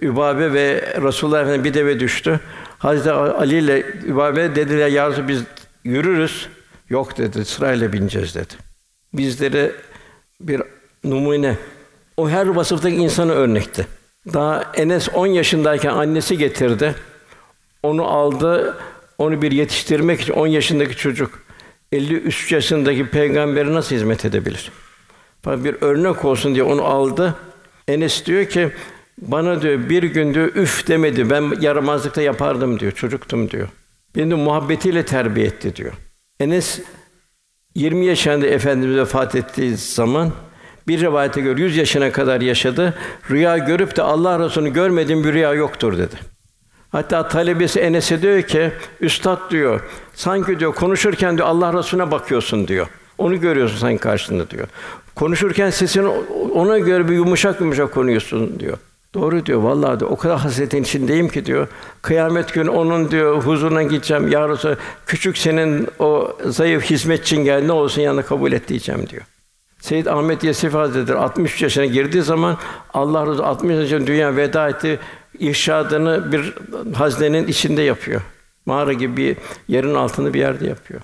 Übabe ve Resulullah Efendimiz bir deve düştü. Hazreti Ali ile Übabe dediler ya biz yürürüz. Yok dedi sırayla bineceğiz dedi. Bizlere bir numune o her vasıftaki insana örnekti. Daha Enes 10 yaşındayken annesi getirdi. Onu aldı. Onu bir yetiştirmek için 10 yaşındaki çocuk 53 yaşındaki peygamberi nasıl hizmet edebilir? Bir örnek olsun diye onu aldı. Enes diyor ki bana diyor bir gün diyor üf demedi. Ben yaramazlıkta yapardım diyor. Çocuktum diyor. Beni de muhabbetiyle terbiye etti diyor. Enes 20 yaşında efendimiz vefat ettiği zaman bir rivayete göre 100 yaşına kadar yaşadı. Rüya görüp de Allah Resulü'nü görmediğim bir rüya yoktur dedi. Hatta talebesi Enes'e diyor ki, üstad diyor, sanki diyor konuşurken diyor Allah Resulüne bakıyorsun diyor. Onu görüyorsun sen karşında diyor. Konuşurken sesini ona göre bir yumuşak yumuşak konuyorsun diyor. Doğru diyor. Vallahi diyor, o kadar hasretin içindeyim ki diyor. Kıyamet günü onun diyor huzuruna gideceğim. Ya Resulallah, küçük senin o zayıf hizmetçin geldi ne olsun yanına kabul et diyeceğim diyor. Seyyid Ahmet Yesif Hazretleri 63 yaşına girdiği zaman Allah Resulü 60 yaşında dünya veda etti. İrşadını bir haznenin içinde yapıyor. Mağara gibi bir yerin altında bir yerde yapıyor.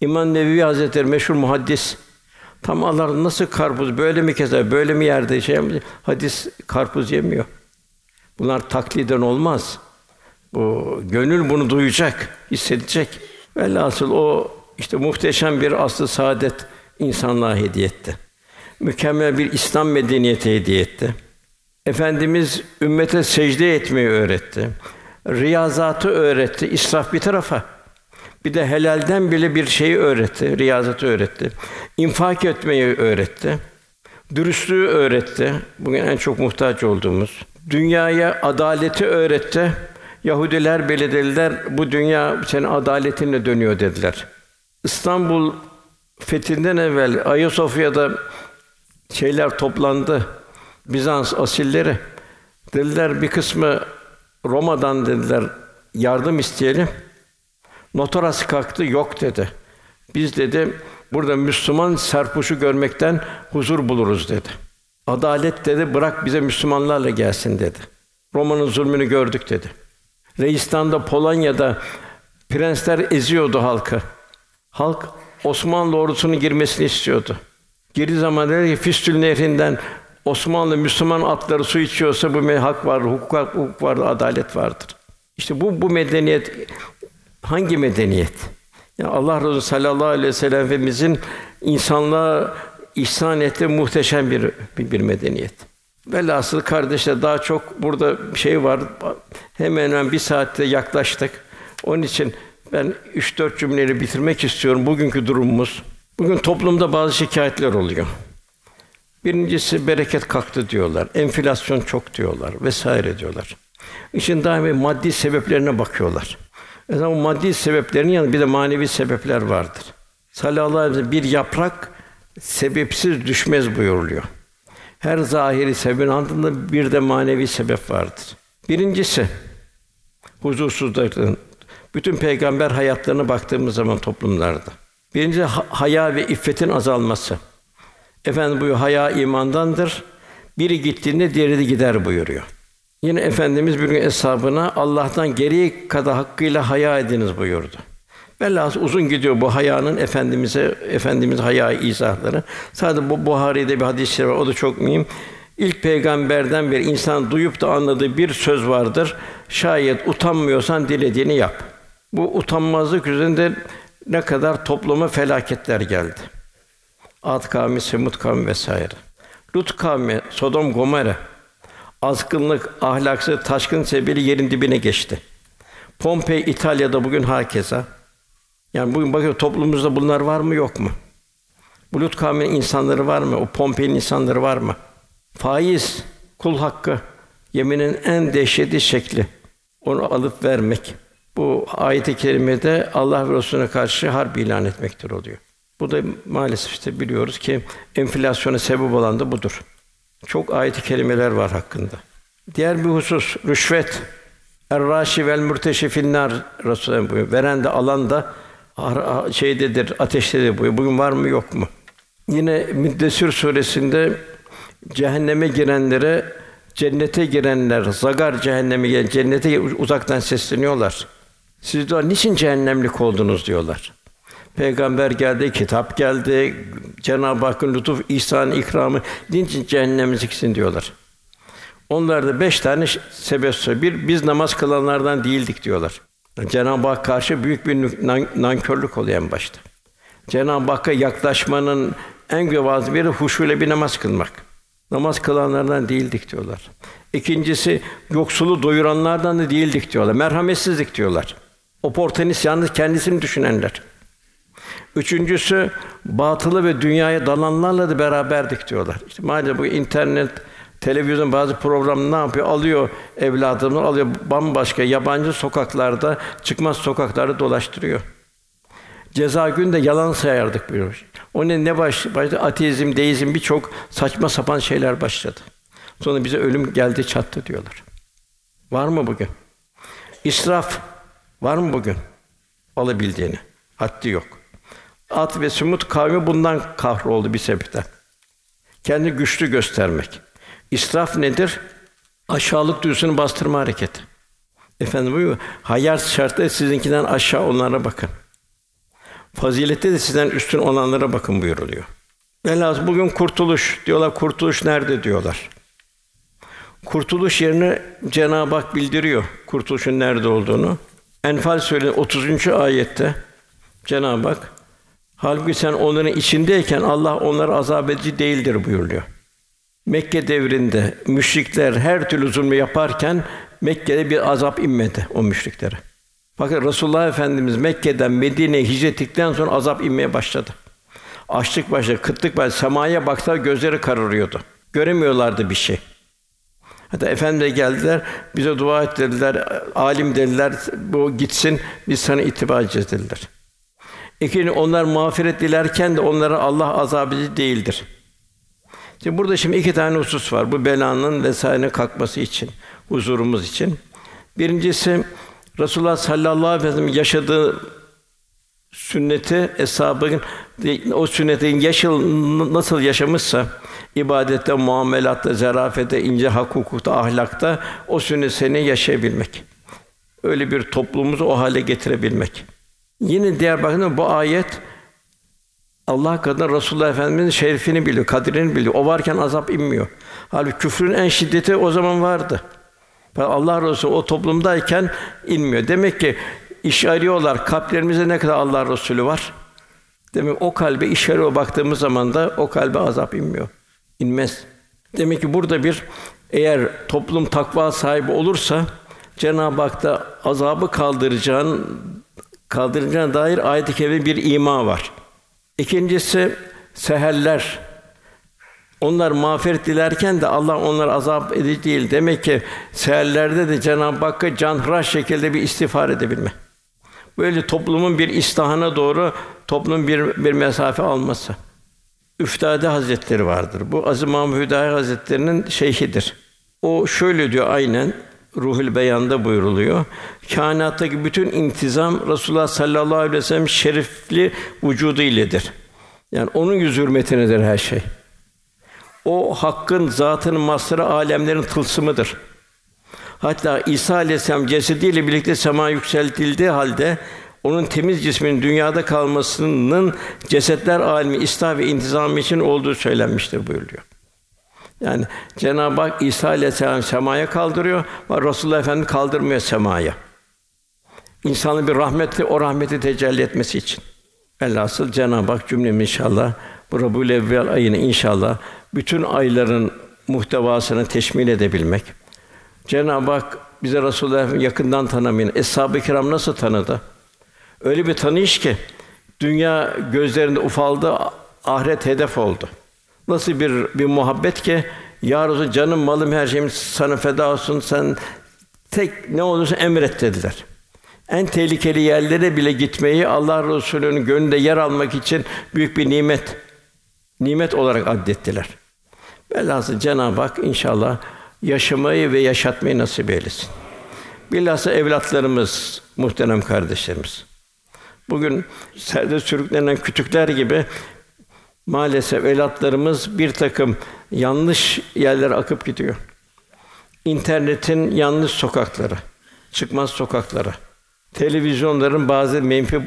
İmam Nevevi Hazretleri meşhur muhaddis. Tam Allah nasıl karpuz böyle mi keser, böyle mi yerde şey yapıyor? Hadis karpuz yemiyor. Bunlar takliden olmaz. Bu gönül bunu duyacak, hissedecek. Velhasıl o işte muhteşem bir aslı saadet insanlığa hediye etti. Mükemmel bir İslam medeniyeti hediye etti. Efendimiz ümmete secde etmeyi öğretti. Riyazatı öğretti. İsraf bir tarafa. Bir de helalden bile bir şeyi öğretti, riyazatı öğretti. İnfak etmeyi öğretti. Dürüstlüğü öğretti. Bugün en çok muhtaç olduğumuz. Dünyaya adaleti öğretti. Yahudiler, Belediyeliler bu dünya senin adaletinle dönüyor dediler. İstanbul fethinden evvel Ayasofya'da şeyler toplandı. Bizans asilleri. Dediler bir kısmı Roma'dan dediler yardım isteyelim. Notarası kalktı, yok dedi. Biz dedi, burada Müslüman serpuşu görmekten huzur buluruz dedi. Adalet dedi, bırak bize Müslümanlarla gelsin dedi. Roma'nın zulmünü gördük dedi. Reistan'da, Polonya'da prensler eziyordu halkı. Halk Osmanlı ordusunun girmesini istiyordu. Geri zaman dedi ki Fistül Nehri'nden Osmanlı Müslüman atları su içiyorsa bu hak var, hukuk, hukuk var, adalet vardır. İşte bu bu medeniyet hangi medeniyet? Yani Allah Resulü sallallahu aleyhi ve sellem Efendimizin insanlığa ihsan ettiği muhteşem bir bir, bir medeniyet. Velhasıl kardeşler daha çok burada bir şey var. Hemen hemen bir saatte yaklaştık. Onun için ben üç dört cümleyle bitirmek istiyorum bugünkü durumumuz. Bugün toplumda bazı şikayetler oluyor. Birincisi bereket kalktı diyorlar. Enflasyon çok diyorlar vesaire diyorlar. İşin daimi maddi sebeplerine bakıyorlar. Mesela o maddi sebeplerin yanında bir de manevi sebepler vardır. Sallallahu aleyhi bir yaprak sebepsiz düşmez buyuruluyor. Her zahiri sebebin altında bir de manevi sebep vardır. Birincisi huzursuzlukların bütün peygamber hayatlarına baktığımız zaman toplumlarda. Birinci haya ve iffetin azalması. Efendim bu haya imandandır. Biri gittiğinde diğeri de gider buyuruyor. Yine efendimiz bir gün hesabına Allah'tan geriye kadar hakkıyla haya ediniz buyurdu. Velhâsıl uzun gidiyor bu hayanın efendimize efendimiz haya izahları. Sadece bu Buhari'de bir hadis var. O da çok mühim. İlk peygamberden bir insan duyup da anladığı bir söz vardır. Şayet utanmıyorsan dilediğini yap. Bu utanmazlık yüzünden ne kadar topluma felaketler geldi. Ad kavmi, Semud kavmi vesaire. Lut kavmi, Sodom Gomorra azgınlık, ahlaksız, taşkın sebebiyle yerin dibine geçti. Pompei İtalya'da bugün hakeza. Yani bugün bakıyor toplumumuzda bunlar var mı yok mu? Bulut kavminin insanları var mı? O Pompei'nin insanları var mı? Faiz, kul hakkı, yeminin en dehşetli şekli. Onu alıp vermek. Bu ayet-i kerimede Allah ve Resulüne karşı harp ilan etmektir oluyor. Bu da maalesef işte biliyoruz ki enflasyona sebep olan da budur. Çok ayet-i kerimeler var hakkında. Diğer bir husus rüşvet. Er-raşi vel finnar Resulullah buyuruyor. Veren de alan da şeydedir, ateştedir buyuruyor. Bugün var mı yok mu? Yine Müddessir suresinde cehenneme girenlere cennete girenler, zagar cehenneme giren cennete uzaktan sesleniyorlar. Siz de niçin cehennemlik oldunuz diyorlar. Peygamber geldi, kitap geldi, Cenab-ı Hakk'ın lütuf, ihsan, ikramı, din için cehennemizliksin diyorlar. Onlar da beş tane sebep söylüyor. Bir, biz namaz kılanlardan değildik diyorlar. Cenab-ı Hak karşı büyük bir nankörlük oluyor en başta. Cenab-ı Hakk'a yaklaşmanın en güvazı biri huşuyla bir namaz kılmak. Namaz kılanlardan değildik diyorlar. İkincisi yoksulu doyuranlardan da değildik diyorlar. Merhametsizlik diyorlar. Oportunist yalnız kendisini düşünenler. Üçüncüsü batılı ve dünyaya dalanlarla da beraberdik diyorlar. İşte maalesef bu internet, televizyon bazı program ne yapıyor? Alıyor evladını, alıyor bambaşka yabancı sokaklarda, çıkmaz sokaklarda dolaştırıyor. Ceza günde yalan sayardık buyuruyor. O ne ne baş, başladı? Ateizm, deizm birçok saçma sapan şeyler başladı. Sonra bize ölüm geldi çattı diyorlar. Var mı bugün? İsraf var mı bugün? Alabildiğini. Haddi yok. At ve Sumut kavmi bundan kahroldu bir sebepten. Kendi güçlü göstermek. İsraf nedir? Aşağılık duygusunu bastırma hareketi. Efendim buyuruyor. Hayat şartları sizinkinden aşağı olanlara bakın. Fazilette de sizden üstün olanlara bakın buyuruluyor. Velhâsıl bugün kurtuluş diyorlar. Kurtuluş nerede diyorlar. Kurtuluş yerini Cenab-ı Hak bildiriyor. Kurtuluşun nerede olduğunu. Enfal Suresi 30. ayette Cenab-ı Hak Halbuki sen onların içindeyken Allah onları azap edici değildir buyuruyor. Mekke devrinde müşrikler her türlü zulmü yaparken Mekke'de bir azap inmedi o müşriklere. Bakın Resulullah Efendimiz Mekke'den Medine'ye hicret ettikten sonra azap inmeye başladı. Açlık başladı, kıtlık başladı. Semaya baksa gözleri kararıyordu. Göremiyorlardı bir şey. Hatta efendime geldiler, bize dua et dediler, alim dediler, bu gitsin, biz sana itibar edeceğiz dediler. İkinci, onlar mağfiret dilerken de onlara Allah azabı değildir. Şimdi burada şimdi iki tane husus var. Bu belanın vesaire kalkması için, huzurumuz için. Birincisi Resulullah sallallahu aleyhi ve sellem yaşadığı sünneti eshabın o sünnetin yaşıl nasıl yaşamışsa ibadette, muamelatta, zarafete, ince hukukta, ahlakta o sünnet seni yaşayabilmek. Öyle bir toplumumuzu o hale getirebilmek. Yine diğer bakın bu ayet Allah kadar Resulullah Efendimizin şerefini biliyor, kadrini biliyor. O varken azap inmiyor. Halbuki küfrün en şiddeti o zaman vardı. Allah Resulü o toplumdayken inmiyor. Demek ki iş arıyorlar. Kalplerimizde ne kadar Allah Resulü var? Demek o kalbe iş arıyor baktığımız zaman da o kalbe azap inmiyor. İnmez. Demek ki burada bir eğer toplum takva sahibi olursa Cenab-ı Hak da azabı kaldıracağın kaldıracağına dair ayet-i kerime bir ima var. İkincisi seherler. Onlar mağfiret dilerken de Allah onları azap edici değil. Demek ki seherlerde de Cenab-ı Hakk'a canhıraş şekilde bir istiğfar edebilme. Böyle toplumun bir istihana doğru toplumun bir bir mesafe alması. Üftade Hazretleri vardır. Bu Aziz Mahmud Hüdayi Hazretleri'nin şeyhidir. O şöyle diyor aynen Ruhul Beyan'da buyruluyor. Kainattaki bütün intizam Resulullah sallallahu aleyhi ve sellem şerifli vücudu iledir. Yani onun yüz hürmetinedir her şey. O hakkın zatının masrı alemlerin tılsımıdır. Hatta İsa aleyhisselam cesediyle birlikte sema yükseltildiği halde onun temiz cisminin dünyada kalmasının cesetler alemi istihar ve intizamı için olduğu söylenmiştir buyuruyor. Yani Cenab-ı Hak İsa aleyhisselam semaya kaldırıyor ve Resulullah Efendimiz kaldırmıyor semaya. İnsanın bir rahmeti o rahmeti tecelli etmesi için. Velhasıl Cenab-ı Hak cümlemi inşallah bu Rabiül Evvel ayını inşallah bütün ayların muhtevasını teşmil edebilmek. Cenab-ı Hak bize Resulullah yakından tanımayın. Eshab-ı Kiram nasıl tanıdı? Öyle bir tanıyış ki dünya gözlerinde ufaldı, ahiret hedef oldu. Nasıl bir bir muhabbet ki ya Resulallah canım malım her şeyim sana feda olsun sen tek ne olursa emret dediler. En tehlikeli yerlere bile gitmeyi Allah Resulü'nün gönlünde yer almak için büyük bir nimet nimet olarak addettiler. Velhasıl Cenab-ı Hak inşallah yaşamayı ve yaşatmayı nasip eylesin. Bilhassa evlatlarımız, muhterem kardeşlerimiz. Bugün serde sürüklenen kütükler gibi maalesef evlatlarımız bir takım yanlış yerlere akıp gidiyor. İnternetin yanlış sokakları, çıkmaz sokaklara, televizyonların bazı menfi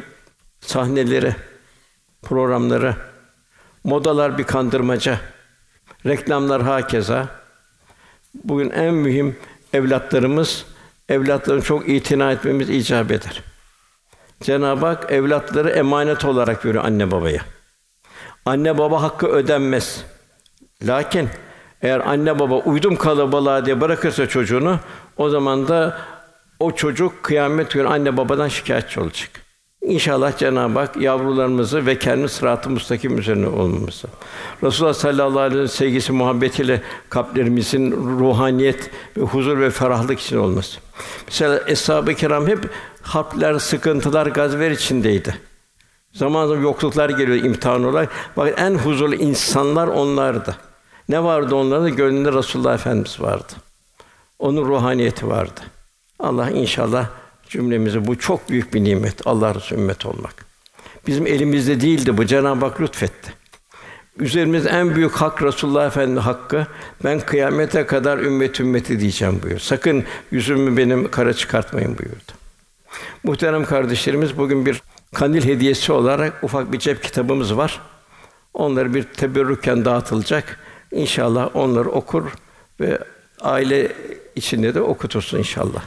sahneleri, programları, modalar bir kandırmaca, reklamlar hakeza. Bugün en mühim evlatlarımız, evlatların çok itina etmemiz icap eder. Cenab-ı Hak evlatları emanet olarak veriyor anne babaya. Anne baba hakkı ödenmez. Lakin eğer anne baba uydum kalabalığa diye bırakırsa çocuğunu, o zaman da o çocuk kıyamet günü anne babadan şikayetçi olacak. İnşallah Cenab-ı Hak yavrularımızı ve kendi sırat-ı müstakim üzerine olmamızı. Resulullah sallallahu aleyhi ve sellem sevgisi muhabbetiyle kalplerimizin ruhaniyet ve huzur ve ferahlık için olması. Mesela eshab-ı kiram hep harpler, sıkıntılar, gazver içindeydi. Zaman zaman yokluklar geliyor imtihan olarak. Bakın en huzurlu insanlar onlardı. Ne vardı onlarda? Gönlünde Resulullah Efendimiz vardı. Onun ruhaniyeti vardı. Allah inşallah cümlemize bu çok büyük bir nimet. Allah Resulü ümmet olmak. Bizim elimizde değildi bu. Cenab-ı Hak lütfetti. Üzerimizde en büyük hak Resulullah Efendimiz hakkı. Ben kıyamete kadar ümmet ümmeti diyeceğim buyur. Sakın yüzümü benim kara çıkartmayın buyurdu. Muhterem kardeşlerimiz bugün bir kandil hediyesi olarak ufak bir cep kitabımız var. Onları bir teberrüken dağıtılacak. İnşallah onları okur ve aile içinde de okutursun inşallah.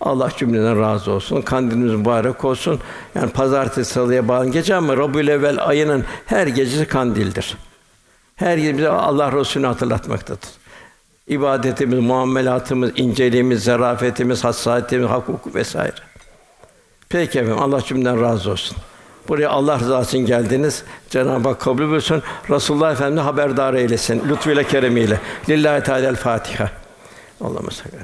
Allah cümleden razı olsun. Kandilimiz mübarek olsun. Yani pazartesi salıya bağlı gece ama Rabiül ayının her gecesi kandildir. Her gece bize Allah Resulü'nü hatırlatmaktadır. İbadetimiz, muamelatımız, inceliğimiz, zarafetimiz, hassasiyetimiz, hak hukuk vesaire. Peki efendim, Allah cümleden razı olsun. Buraya Allah rızası için geldiniz. Cenab-ı Hak kabul buyursun. Resulullah Efendimiz haberdar eylesin. Lütfuyla keremiyle. Lillahi Teala Fatiha. Allahümme salli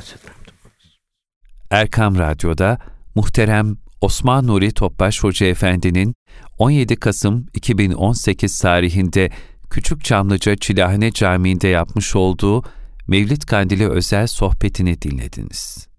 Erkam Radyo'da muhterem Osman Nuri Topbaş Hoca Efendi'nin 17 Kasım 2018 tarihinde Küçük Çamlıca Çilahane Camii'nde yapmış olduğu Mevlid Kandili özel sohbetini dinlediniz.